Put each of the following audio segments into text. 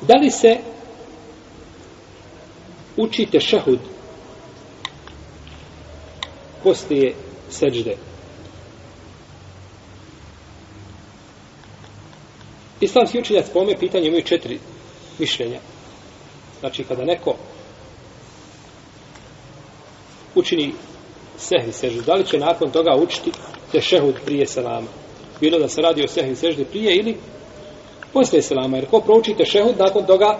Da li se učite šehud poslije seđde? Islamski učenjac po ome pitanje imaju četiri mišljenja. Znači, kada neko učini sehvi seždu, da li će nakon toga učiti tešehud prije selama? Bilo da se radi o sehvi seždi prije ili Posle selama. Jer ko prouči tešehud, nakon toga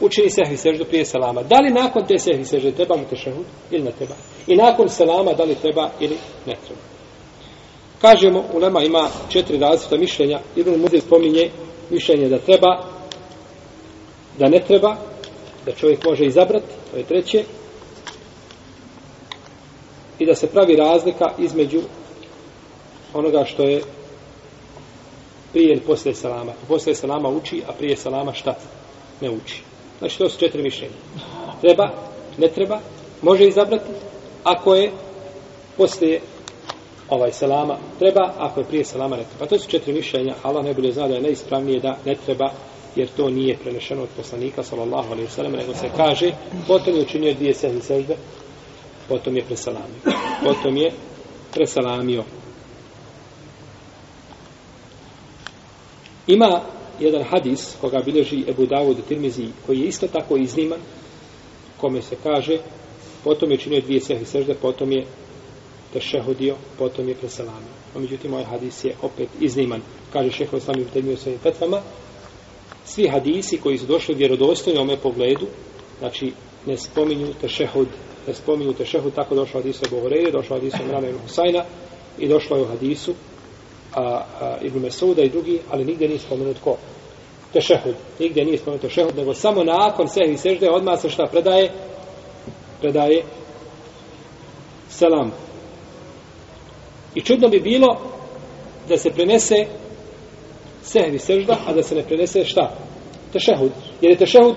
učini sehvi seždu prije selama. Da li nakon te sehvi sežde treba mu te šehud ili ne treba? I nakon selama da li treba ili ne treba? Kažemo, u nama ima četiri različita mišljenja. Ibn Muzir spominje mišljenje da treba, da ne treba, da čovjek može izabrati, to je treće, i da se pravi razlika između onoga što je prije ili poslije salama. Poslije salama uči, a prije salama šta? Ne uči. Znači, to su četiri mišljenja. Treba, ne treba, može izabrati, ako je poslije ovaj salama treba, ako je prije salama ne treba. To su četiri mišljenja, Allah najbolje zna da je najispravnije da ne treba, jer to nije prenešeno od poslanika, sallallahu alaihi sallam, nego se kaže, potom je učinio dvije sehni sežde, potom je presalamio. Potom je presalamio. Ima jedan hadis koga bilježi Ebu Davud u Tirmizi, koji je isto tako izniman, kome se kaže, potom je činio dvije sehni sežde, potom je tešehudio, potom je preselamio. A međutim, ovaj hadis je opet izniman. Kaže šeho Islam i temio svojim petvama, svi hadisi koji su došli vjerodostojno u ome pogledu, znači ne spominju tešehud, ne spominju tešehud, tako došlo hadisu Ebu Horeire, došlo hadisu Mrama i Husajna i došlo je u hadisu a, a, Ibn Mesuda i drugi, ali nigdje nije spomenut ko? Tešehud. Nigdje nije spomenut tešehud, nego samo nakon sehvi sežde odmah se šta predaje? Predaje selam. I čudno bi bilo da se prenese sehvi sežda, a da se ne prenese šta? Tešehud. Jer je tešehud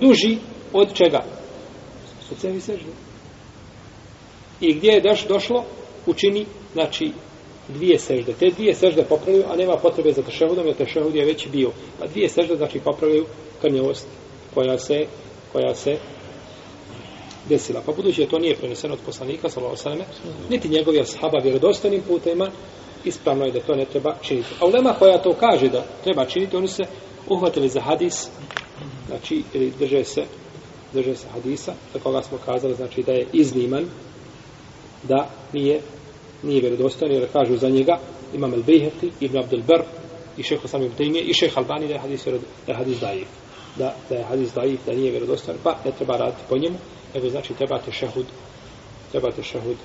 duži od čega? Od sehvi sežde. I gdje je daš došlo, učini, znači, dvije sežde. Te dvije sežde popravljaju, a nema potrebe za tešehudom, jer tešehud je već bio. Pa dvije sežde, znači, popravljaju krnjavost koja se, koja se desila. Pa budući da to nije preneseno od poslanika, sallallahu niti njegovi ashaba vjerodostojnim putema, ispravno je da to ne treba činiti. A ulema koja to kaže da treba činiti, oni se uhvatili za hadis, znači, ili drže se, drže se hadisa, za koga smo kazali, znači, da je izniman, da nije, nije vjerodostojan, jer kažu za njega, imam el-Bihati, Ibn Abdul Bar, i šeho Sami Tejmije, i šeho Albani, da je hadis, da je hadis daif. Da, da je hadis daif, da nije vjerodostojan, pa ne treba raditi po njemu, nego znači trebate šehud trebate šehud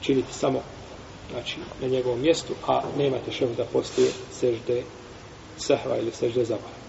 činiti samo znači na njegovom mjestu a nemate šehud da sežde sehva ili sežde zabava